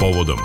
povodom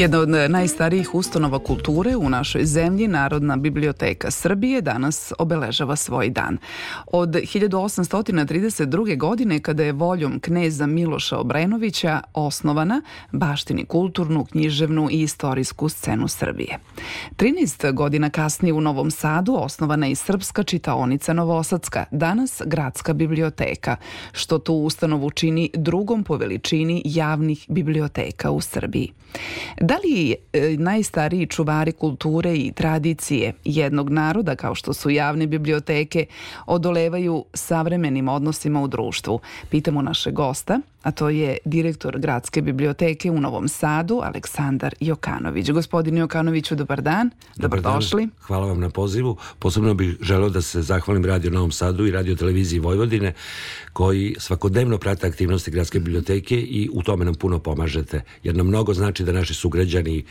Jedna od eh, najstarijih ustanova kulture u našoj zemlji, Narodna biblioteka Srbije, danas obeležava svoj dan. Od 1832. godine, kada je voljom kneza Miloša Obrenovića osnovana, baštini kulturnu, književnu i istorijsku scenu Srbije. 13 godina kasnije u Novom Sadu osnovana je Srpska čitaonica Novosadska, danas Gradska biblioteka, što tu ustanovu čini drugom po veličini javnih biblioteka u Srbiji. Da li e, najstariji čuvari kulture i tradicije jednog naroda, kao što su javne biblioteke, odolevaju savremenim odnosima u društvu? Pitamo naše gosta, a to je direktor Gradske biblioteke u Novom Sadu, Aleksandar Jokanović. Gospodine Jokanoviću, dobar dan. Dobar Dobrodošli. Dan. Hvala vam na pozivu. Posebno bih želeo da se zahvalim Radio Novom Sadu i Radio Televiziji Vojvodine, koji svakodnevno prate aktivnosti Gradske biblioteke i u tome nam puno pomažete, jer nam mnogo znači da naši sugrađani sugrađani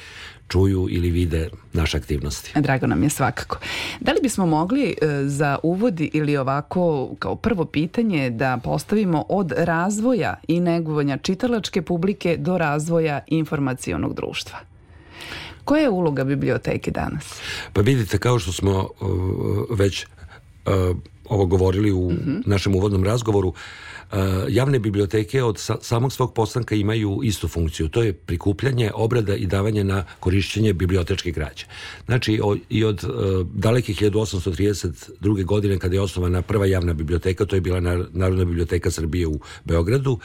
čuju ili vide naše aktivnosti. Drago nam je svakako. Da li bismo mogli e, za uvod ili ovako kao prvo pitanje da postavimo od razvoja i negovanja čitalačke publike do razvoja informacionog društva? Koja je uloga biblioteke danas? Pa vidite, kao što smo uh, već uh, ovo govorili u mm-hmm. našem uvodnom razgovoru, eh, javne biblioteke od samog svog postanka imaju istu funkciju. To je prikupljanje, obrada i davanje na korišćenje bibliotečke građe. Znači, i od eh, dalekih 1832. godine kada je osnovana prva javna biblioteka, to je bila Narodna biblioteka Srbije u Beogradu,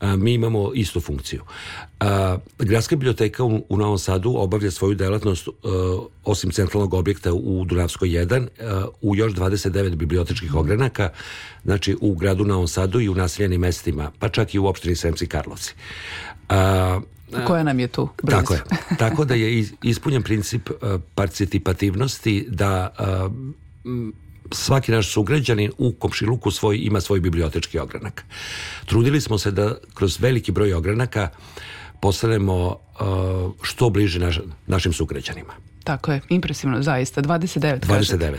eh, mi imamo istu funkciju. Gradska biblioteka u Novom Sadu obavlja svoju delatnost osim centralnog objekta u Dunavskoj 1 u još 29 bibliotečkih političkih ogranaka, znači u gradu Novom Sadu i u naseljenim mestima, pa čak i u opštini Sremci Karlovci. A, koja nam je tu blizu. Tako je. Tako da je ispunjen princip e, participativnosti da e, svaki naš sugrađanin u komšiluku svoj, ima svoj bibliotečki ogranak. Trudili smo se da kroz veliki broj ogranaka postanemo e, što bliže naš, našim sugrađanima. Tako je, impresivno, zaista. 29, 29. Kažete.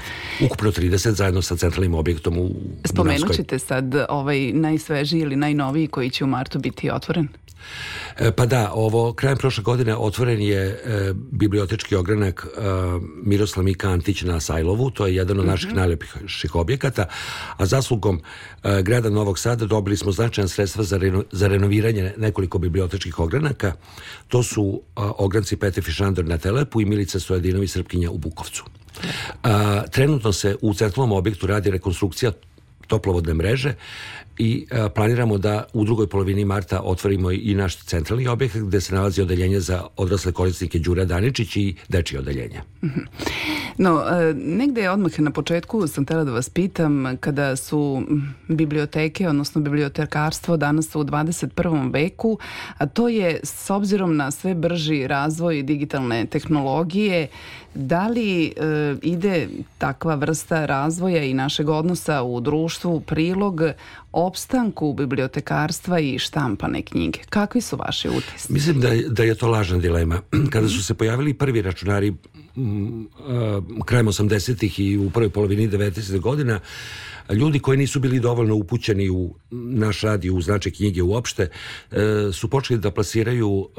Ukupno 30 zajedno sa centralnim objektom u Spomenut ćete sad ovaj najsvežiji ili najnoviji koji će u martu biti otvoren? E, pa da, ovo, krajem prošle godine otvoren je e, bibliotečki ogranak e, Miroslav Mika Antić na Sajlovu, to je jedan od mhm. naših mm -hmm. najlepših objekata, a zaslugom e, grada Novog Sada dobili smo značajan sredstva za, reno, za renoviranje nekoliko bibliotečkih ogranaka. To su e, ogranci Pete Fišandor na Telepu i Milica Stojadinovi Srpkinja u Bukovcu. A, e, trenutno se u centralnom objektu radi rekonstrukcija toplovodne mreže i e, planiramo da u drugoj polovini marta otvorimo i naš centralni objekat gde se nalazi odeljenje za odrasle korisnike Đura Daničić i dečije odeljenje. Mhm. No, e, negde odmah na početku sam tela da vas pitam kada su biblioteke, odnosno bibliotekarstvo danas u 21. veku, a to je s obzirom na sve brži razvoj digitalne tehnologije, Da li e, ide takva vrsta razvoja i našeg odnosa u društvu prilog opstanku bibliotekarstva i štampane knjige. Kakvi su vaši utisci? Mislim da je, da je to lažna dilema. Kada su se pojavili prvi računari mm, eh, krajem 80-ih i u prvoj polovini 90. godina, ljudi koji nisu bili dovoljno upućeni u naš rad i u značaj knjige uopšte, eh, su počeli da plasiraju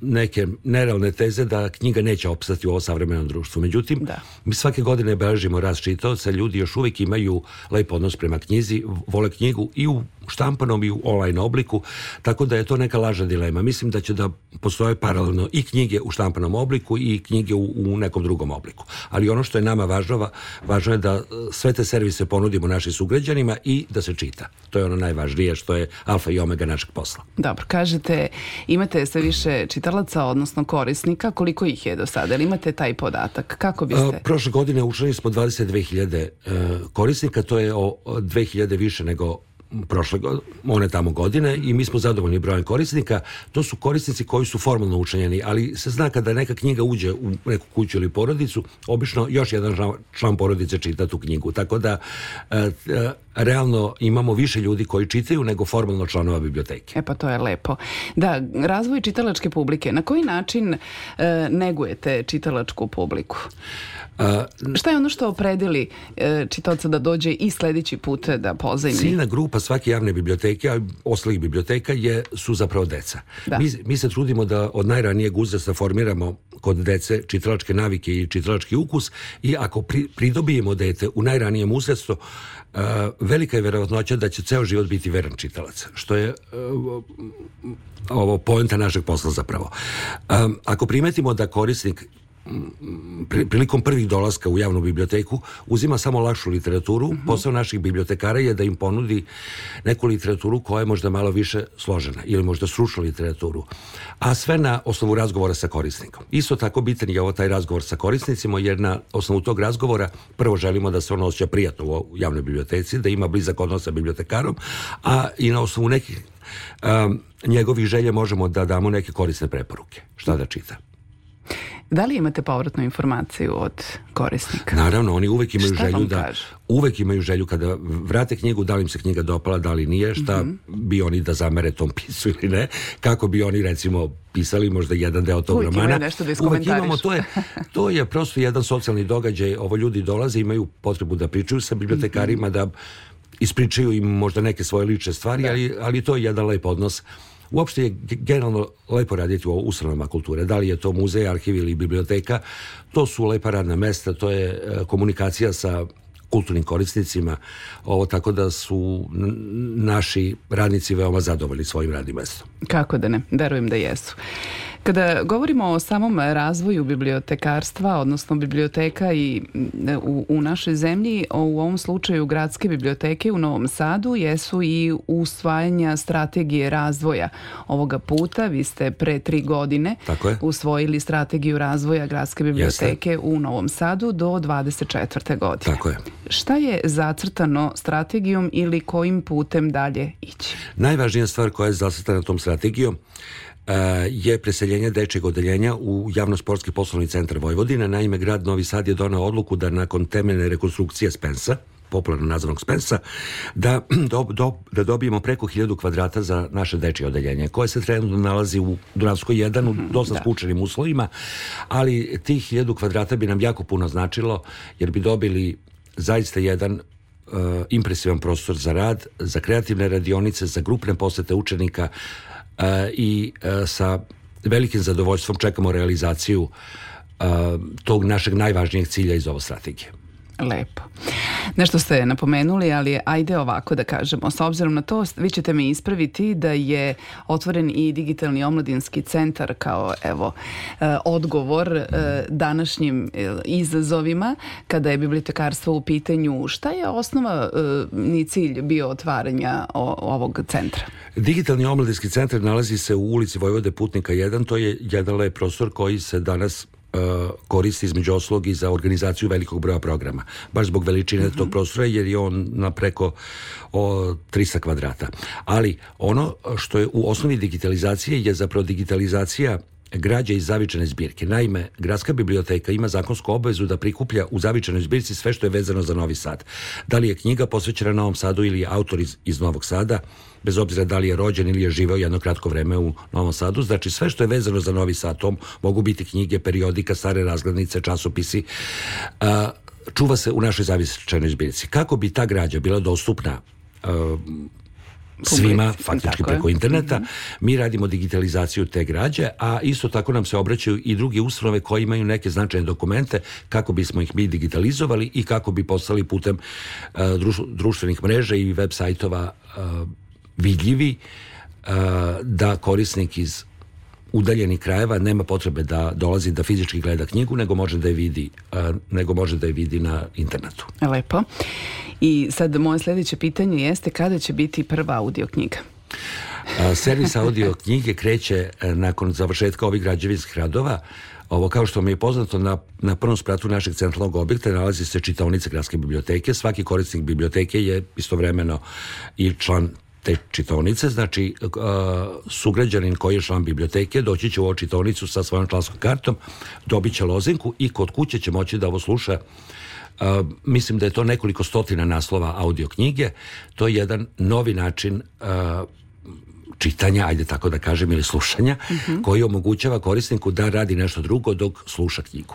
neke nerealne teze da knjiga neće opstati u ovo savremenom društvu. Međutim, da. mi svake godine beležimo rast čitaoca, ljudi još uvek imaju lep odnos prema knjizi, vole Kingo e o u štampanom i u online obliku, tako da je to neka lažna dilema. Mislim da će da postoje paralelno i knjige u štampanom obliku i knjige u, u nekom drugom obliku. Ali ono što je nama važno, važno je da e, sve te servise ponudimo našim sugrađanima i da se čita. To je ono najvažnije što je alfa i omega našeg posla. Dobro, kažete, imate sve više čitalaca, odnosno korisnika, koliko ih je do sada? Ali imate taj podatak? Kako e, biste? A, prošle godine učili smo 22.000 e, korisnika, to je o 2000 više nego prošle one tamo godine i mi smo zadovoljni brojem korisnika. To su korisnici koji su formalno učenjeni, ali se zna kada neka knjiga uđe u neku kuću ili porodicu, obično još jedan član porodice čita tu knjigu. Tako da e, e, realno imamo više ljudi koji čitaju nego formalno članova biblioteke. E pa to je lepo. Da, razvoj čitalačke publike. Na koji način e, negujete čitalačku publiku? A, Šta je ono što opredeli e, čitavca da dođe i sledeći put da pozajmi? Ciljna grupa pa svake javne biblioteke, a ostalih biblioteka je, su zapravo deca. Da. Mi, mi se trudimo da od najranijeg uzrasta formiramo kod dece čitalačke navike i čitalački ukus i ako pri, pridobijemo dete u najranijem uzrastu, uh, velika je verovatnoća da će ceo život biti veran čitalac, što je uh, ovo poenta našeg posla zapravo. Um, ako primetimo da korisnik prilikom prvih dolaska u javnu biblioteku uzima samo lakšu literaturu. Mm -hmm. Posao naših bibliotekara je da im ponudi neku literaturu koja je možda malo više složena ili možda stručnu literaturu. A sve na osnovu razgovora sa korisnikom. Isto tako bitan je ovo taj razgovor sa korisnicima jer na osnovu tog razgovora prvo želimo da se on osjeća prijatno u javnoj biblioteci, da ima blizak odnos sa bibliotekarom, a i na osnovu nekih um, njegovih želja možemo da damo neke korisne preporuke. Šta da čita? Da li imate povratnu informaciju od korisnika? Naravno, oni uvek imaju šta želju da kaže? uvek imaju želju kada vrate knjigu, da li im se knjiga dopala, da li nije, šta mm -hmm. bi oni da zamere tom pisu ili ne, kako bi oni recimo pisali možda jedan deo tog uvijek romana. Nešto da uvijek imamo, to je, to je prosto jedan socijalni događaj, ovo ljudi dolaze, imaju potrebu da pričaju sa bibliotekarima, mm -hmm. da ispričaju im možda neke svoje lične stvari, da. ali, ali to je jedan lep odnos uopšte je generalno lepo raditi u ustanovama kulture. Da li je to muzej, arhiv ili biblioteka, to su lepa radna mesta, to je e, komunikacija sa kulturnim korisnicima, ovo tako da su naši radnici veoma zadovoljni svojim radnim mestom. Kako da ne, verujem da jesu. Kada govorimo o samom razvoju bibliotekarstva, odnosno biblioteka i u, u našoj zemlji, u ovom slučaju gradske biblioteke u Novom Sadu jesu i usvajanja strategije razvoja. Ovoga puta vi ste pre tri godine usvojili strategiju razvoja gradske biblioteke Jeste. u Novom Sadu do 24. godine. Tako je. Šta je zacrtano strategijom ili kojim putem dalje ići? Najvažnija stvar koja je zacrtana tom strategijom Eh, je preseljenje dečeg odeljenja u javno-sportski poslovni centar Vojvodine. Naime, grad Novi Sad je donao odluku da nakon temeljne rekonstrukcije Spensa, popularno nazvanog Spensa, da, do, do, da dobijemo preko 1000 kvadrata za naše dečje odeljenje, koje se trenutno nalazi u Dunavskoj 1 u mhm, dosta da. skučenim uslovima, ali tih 1000 kvadrata bi nam jako puno značilo, jer bi dobili zaista jedan uh, impresivan prostor za rad, za kreativne radionice, za grupne posete učenika, uh, E, i e, sa velikim zadovoljstvom čekamo realizaciju e, tog našeg najvažnijeg cilja iz ove strategije. Lepo. Nešto ste napomenuli, ali ajde ovako da kažemo. S obzirom na to, vi ćete me ispraviti da je otvoren i digitalni omladinski centar kao evo e, odgovor e, današnjim e, izazovima kada je bibliotekarstvo u pitanju. Šta je osnova ni cilj bio otvaranja ovog centra? Digitalni omladinski centar nalazi se u ulici Vojvode Putnika 1. To je jedan lep prostor koji se danas Eh, koristi između oslog i za organizaciju velikog broja programa. Baš zbog veličine mm -hmm. tog prostora jer je on na preko o, 300 kvadrata. Ali ono što je u osnovi digitalizacije je zapravo digitalizacija građe iz zavičane zbirke. Naime, gradska biblioteka ima zakonsku obavezu da prikuplja u zavičanoj zbirci sve što je vezano za Novi Sad. Da li je knjiga posvećena Novom Sadu ili je autor iz, iz Novog Sada, bez obzira da li je rođen ili je živeo jedno kratko vreme u Novom Sadu. Znači, sve što je vezano za Novi Sad, to mogu biti knjige, periodika, stare razglednice, časopisi, a, čuva se u našoj zavičanoj zbirci. Kako bi ta građa bila dostupna a, svima, faktički tako preko je. interneta. Mhm. Mi radimo digitalizaciju te građe, a isto tako nam se obraćaju i druge ustanove koje imaju neke značajne dokumente kako bismo ih mi digitalizovali i kako bi postali putem uh, društvenih mreža i web sajtova uh, vidljivi uh, da korisnik iz udaljenih krajeva nema potrebe da dolazi da fizički gleda knjigu, nego može da je vidi, nego može da je vidi na internetu. Lepo. I sad moje sledeće pitanje jeste kada će biti prva audio knjiga? Servis audio knjige kreće e, nakon završetka ovih građevinskih radova Ovo, kao što mi je poznato, na, na prvom spratu našeg centralnog objekta nalazi se čitaonica gradske biblioteke. Svaki korisnik biblioteke je istovremeno i član te čitavnice, znači sugrađanin koji je član biblioteke doći će u ovu sa svojom članskom kartom, dobit će lozinku i kod kuće će moći da ovo sluša Uh, mislim da je to nekoliko stotina naslova audio knjige. To je jedan novi način uh, čitanja, ajde tako da kažem, ili slušanja, uh mhm. -huh. koji omogućava korisniku da radi nešto drugo dok sluša knjigu.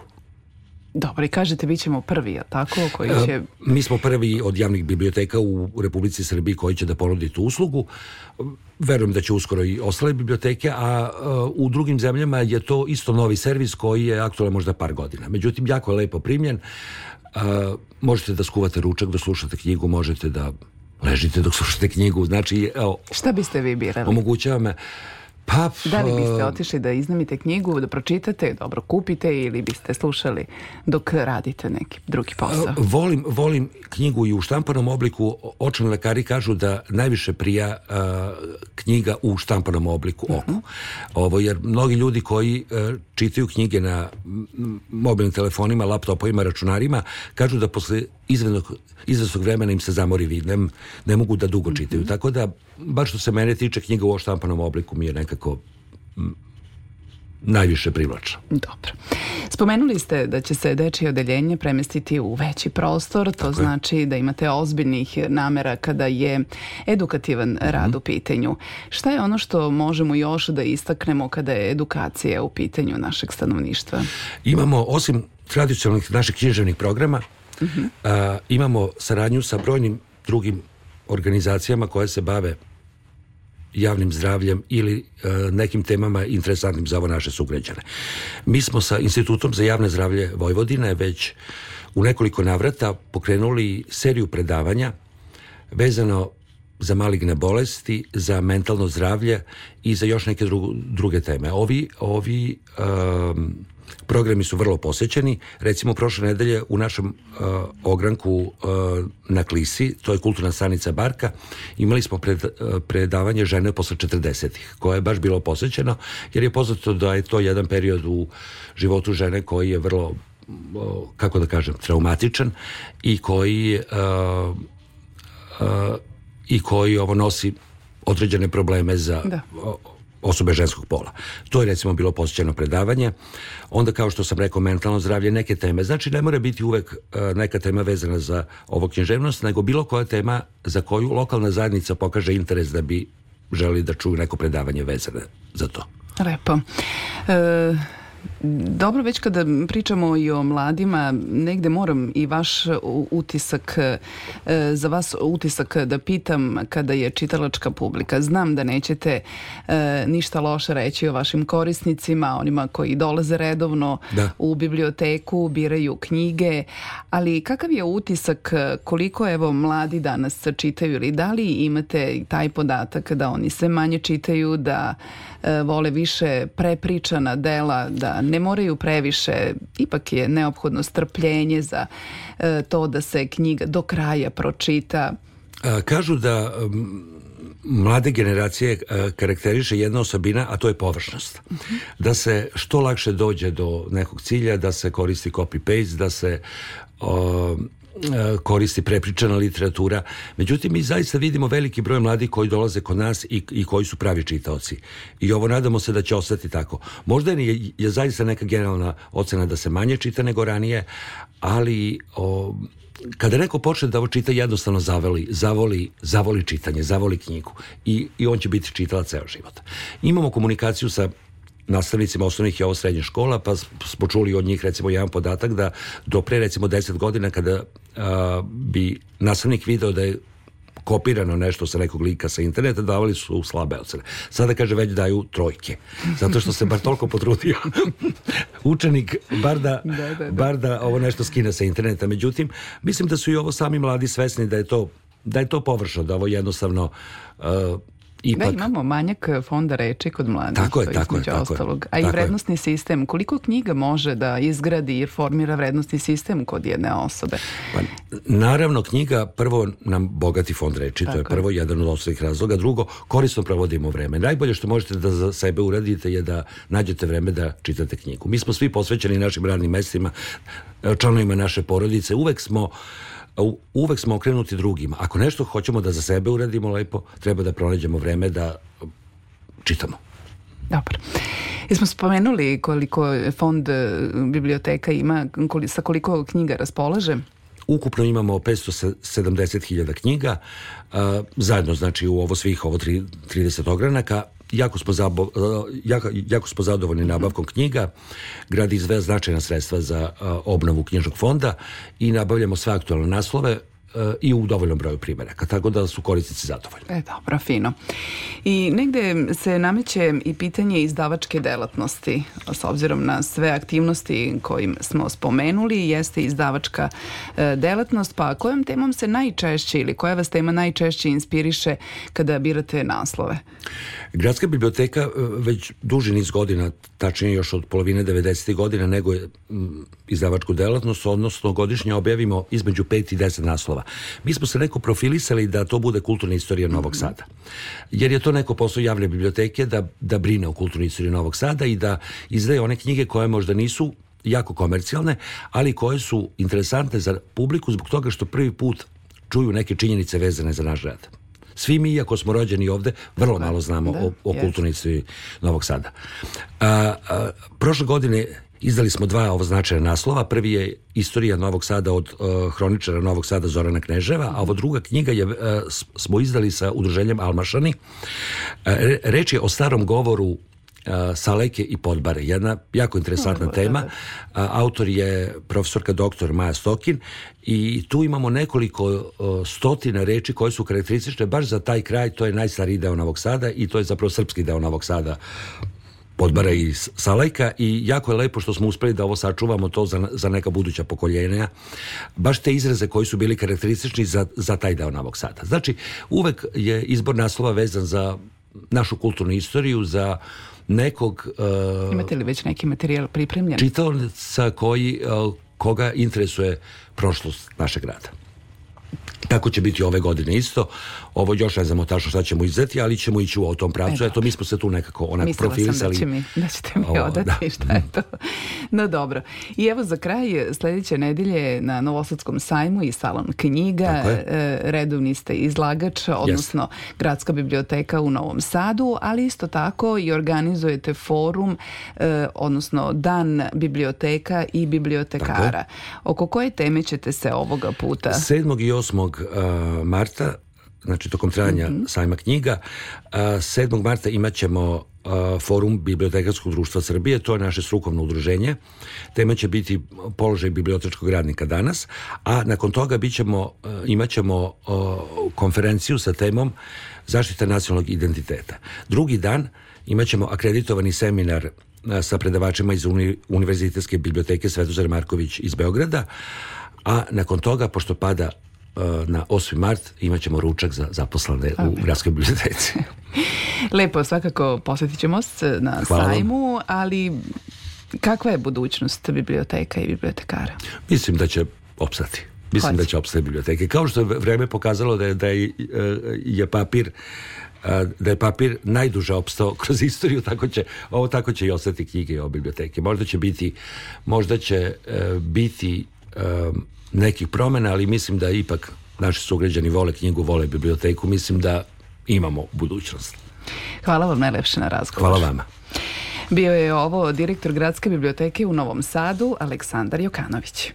Dobro, i kažete bit ćemo prvi, a tako? Koji e, će... mi smo prvi od javnih biblioteka u Republici Srbiji koji će da ponudi tu uslugu. Verujem da će uskoro i ostale biblioteke, a e, u drugim zemljama je to isto novi servis koji je aktualan možda par godina. Međutim, jako je lepo primljen. E, možete da skuvate ručak, da slušate knjigu, možete da ležite dok slušate knjigu. Znači, evo, Šta biste vi birali? Omogućava me Pa, da li pa- biste otišli da iznamite knjigu, da pročitate, dobro kupite ili biste slušali dok radite neki drugi posao? Volim, volim knjigu i u štampanom obliku. Očni lekari kažu da najviše prija a, knjiga u štampanom obliku oku. Uh mhm. -huh. Ovo, jer mnogi ljudi koji a, e, čitaju knjige na mobilnim telefonima, laptopovima, računarima, kažu da posle izvenog, izvesnog vremena im se zamori vid. Ne, ne mogu da dugo čitaju. Uh mhm. -huh. Tako da, baš što se mene tiče, knjiga u štampanom obliku mi je neka nekako najviše privlača. Dobro. Spomenuli ste da će se dečije odeljenje premestiti u veći prostor, to Tako znači je. da imate ozbiljnih namera kada je edukativan mm -hmm. rad mhm. u pitanju. Šta je ono što možemo još da istaknemo kada je edukacija u pitanju našeg stanovništva? Imamo, osim tradicionalnih naših književnih programa, mm -hmm. a, imamo saradnju sa brojnim drugim organizacijama koje se bave javnim zdravljem ili e, nekim temama interesantnim za ovo naše sugrađane. Mi smo sa Institutom za javne zdravlje Vojvodine već u nekoliko navrata pokrenuli seriju predavanja vezano za maligne bolesti, za mentalno zdravlje i za još neke druge teme. Ovi, ovi um, Programi su vrlo posećeni. Recimo, prošle nedelje u našem uh, ogranku uh, na Klisi, to je kulturna stanica Barka, imali smo pred, uh, predavanje žene posle 40-ih, koje je baš bilo posećeno, jer je poznato da je to jedan period u životu žene koji je vrlo, uh, kako da kažem, traumatičan i koji uh, uh, i koji ovo nosi određene probleme za da osobe ženskog pola. To je recimo bilo posjećeno predavanje. Onda kao što sam rekao mentalno zdravlje neke teme. Znači ne mora biti uvek e, neka tema vezana za ovo književnost, nego bilo koja tema za koju lokalna zajednica pokaže interes da bi želi da čuju neko predavanje vezane za to. Lepo. E, Dobro, već kada pričamo i o mladima, negde moram i vaš utisak, e, za vas utisak da pitam kada je čitalačka publika. Znam da nećete e, ništa loše reći o vašim korisnicima, onima koji dolaze redovno da. u biblioteku, biraju knjige, ali kakav je utisak e, koliko evo mladi danas čitaju ili da li imate taj podatak da oni sve manje čitaju, da vole više prepričana dela, da ne moraju previše, ipak je neophodno strpljenje za e, to da se knjiga do kraja pročita. A, e, kažu da um mlade generacije e, karakteriše jedna osobina, a to je površnost. Mhm. Da se što lakše dođe do nekog cilja, da se koristi copy-paste, da se o, E, koristi prepričana literatura. Međutim, mi zaista vidimo veliki broj mladih koji dolaze kod nas i, i koji su pravi čitaoci. I ovo nadamo se da će ostati tako. Možda je, je zaista neka generalna ocena da se manje čita nego ranije, ali o, kada neko počne da ovo čita, jednostavno zavoli, zavoli, zavoli čitanje, zavoli knjigu i, i on će biti čitala ceo život. Imamo komunikaciju sa nastavnicima osnovnih i ovo srednjih škola, pa smo čuli od njih recimo jedan podatak da do pre recimo 10 godina kada a, bi nastavnik video da je kopirano nešto sa nekog lika sa interneta, davali su slabe ocene. Sada kaže već daju trojke, zato što se bar toliko potrudio učenik, bar da, da, da, da. bar da ovo nešto skine sa interneta. Međutim, mislim da su i ovo sami mladi svesni da je to da je to površno, da ovo jednostavno uh, Ipak. Da, imamo manjak e, fonda reči kod mladih. Tako je, tako je. Tako ostalog. A tako i vrednostni je. sistem. Koliko knjiga može da izgradi i formira vrednostni sistem kod jedne osobe? Pa, naravno, knjiga prvo nam bogati fond reči, tako to je prvo jedan od osnovnih razloga. Drugo, korisno provodimo vreme. Najbolje što možete da za sebe uradite je da nađete vreme da čitate knjigu. Mi smo svi posvećeni našim radnim mestima, e, članovima naše porodice. Uvek smo uh, uvek smo okrenuti drugima. Ako nešto hoćemo da za sebe uradimo lepo, treba da pronađemo vreme da um, čitamo. Dobro. smo spomenuli koliko fond uh, biblioteka ima, koli, sa koliko knjiga raspolaže? Ukupno imamo 570.000 knjiga, uh, zajedno znači u ovo svih, ovo 30 ogranaka, jako smo, zabo, e, jako, jako smo zadovoljni nabavkom knjiga. Grad izve značajna sredstva za e, obnovu knjižnog fonda i nabavljamo sve aktualne naslove i u dovoljnom broju primjeraka, tako da su korisnici zadovoljni. E, dobro, fino. I negde se nameće i pitanje izdavačke delatnosti, s obzirom na sve aktivnosti kojim smo spomenuli, jeste izdavačka e, delatnost, pa kojom temom se najčešće ili koja vas tema najčešće inspiriše kada birate naslove? Gradska biblioteka e, već duži niz godina, tačnije još od polovine 90. godina, nego je izdavačku delatnost, odnosno godišnje objavimo između 5 i 10 naslova. Mi smo se neko profilisali da to bude kulturna istorija Novog mhm. Sada. Jer je to neko posao javne biblioteke da, da brine o kulturnoj istoriji Novog Sada i da izdaje one knjige koje možda nisu jako komercijalne, ali koje su interesantne za publiku zbog toga što prvi put čuju neke činjenice vezane za naš grad. Svi mi, iako smo rođeni ovde, vrlo da. malo znamo da, o, o kulturnoj Novog Sada. A, a, prošle godine Izdali smo dva ovo značajna naslova. Prvi je Istorija Novog Sada od uh, hroničara Novog Sada Zorana Kneževa, a ovo druga knjiga je, uh, smo izdali sa udruženjem Almašani. Uh, reč je o starom govoru Saleke i Podbare. Jedna jako interesantna Dobar, tema. Autor je profesorka doktor Maja Stokin i tu imamo nekoliko stotina reči koje su karakteristične baš za taj kraj. To je najstariji deo Novog Sada i to je zapravo srpski deo Novog Sada Podmara i Salajka i jako je lepo što smo uspeli da ovo sačuvamo to za, za neka buduća pokoljenja. Baš te izraze koji su bili karakteristični za, za taj deo Novog Sada. Znači, uvek je izbor naslova vezan za našu kulturnu istoriju, za nekog... Uh, Imate li već neki materijal pripremljen? Čitalaca koji, uh, koga interesuje prošlost našeg grada. Tako će biti ove godine isto. Ovo još ne znamo tačno šta ćemo izeti, ali ćemo ići u tom pravcu. E, Eto, da. mi smo se tu nekako onak Mislila profilisali. Mislila sam da, će mi, da ćete mi ovo, da. odati da. šta je to. No dobro. I evo za kraj, sledeće nedelje na Novosadskom sajmu i salon knjiga. E, redovni ste izlagač, odnosno yes. Gradska biblioteka u Novom Sadu, ali isto tako i organizujete forum, e, odnosno Dan biblioteka i bibliotekara. Tako. Oko koje teme ćete se ovoga puta? 7. i 8 7. Eh, marta znači tokom trajanja mm -hmm. sajma knjiga. 7. Eh, marta imat ćemo eh, forum Bibliotekarskog društva Srbije, to je naše strukovno udruženje. Tema će biti položaj bibliotečkog radnika danas, a nakon toga bićemo, imat ćemo konferenciju sa temom zaštita nacionalnog identiteta. Drugi dan imat ćemo akreditovani seminar sa predavačima iz Uni Univerzitetske biblioteke Svetozar Marković iz Beograda, a nakon toga, pošto pada Eh, na 8. mart imat ćemo ručak za zaposlane u gradskoj biblioteci. Lepo, svakako posjetit ćemo se eh, na Hvala sajmu, vam. ali kakva je budućnost biblioteka i bibliotekara? Mislim da će opstati. Mislim Hoći. da će opstati biblioteke. Kao što je vreme pokazalo da je, da je, eh, je papir da je papir najduže opstao kroz istoriju, tako će, ovo tako će i ostati knjige o biblioteke. Možda će biti, možda će biti um, nekih promjena, ali mislim da ipak naši sugrađani vole knjigu, vole biblioteku, mislim da imamo budućnost. Hvala vam najlepše na razgovor. Hvala vama. Bio je ovo direktor Gradske biblioteke u Novom Sadu, Aleksandar Jokanović.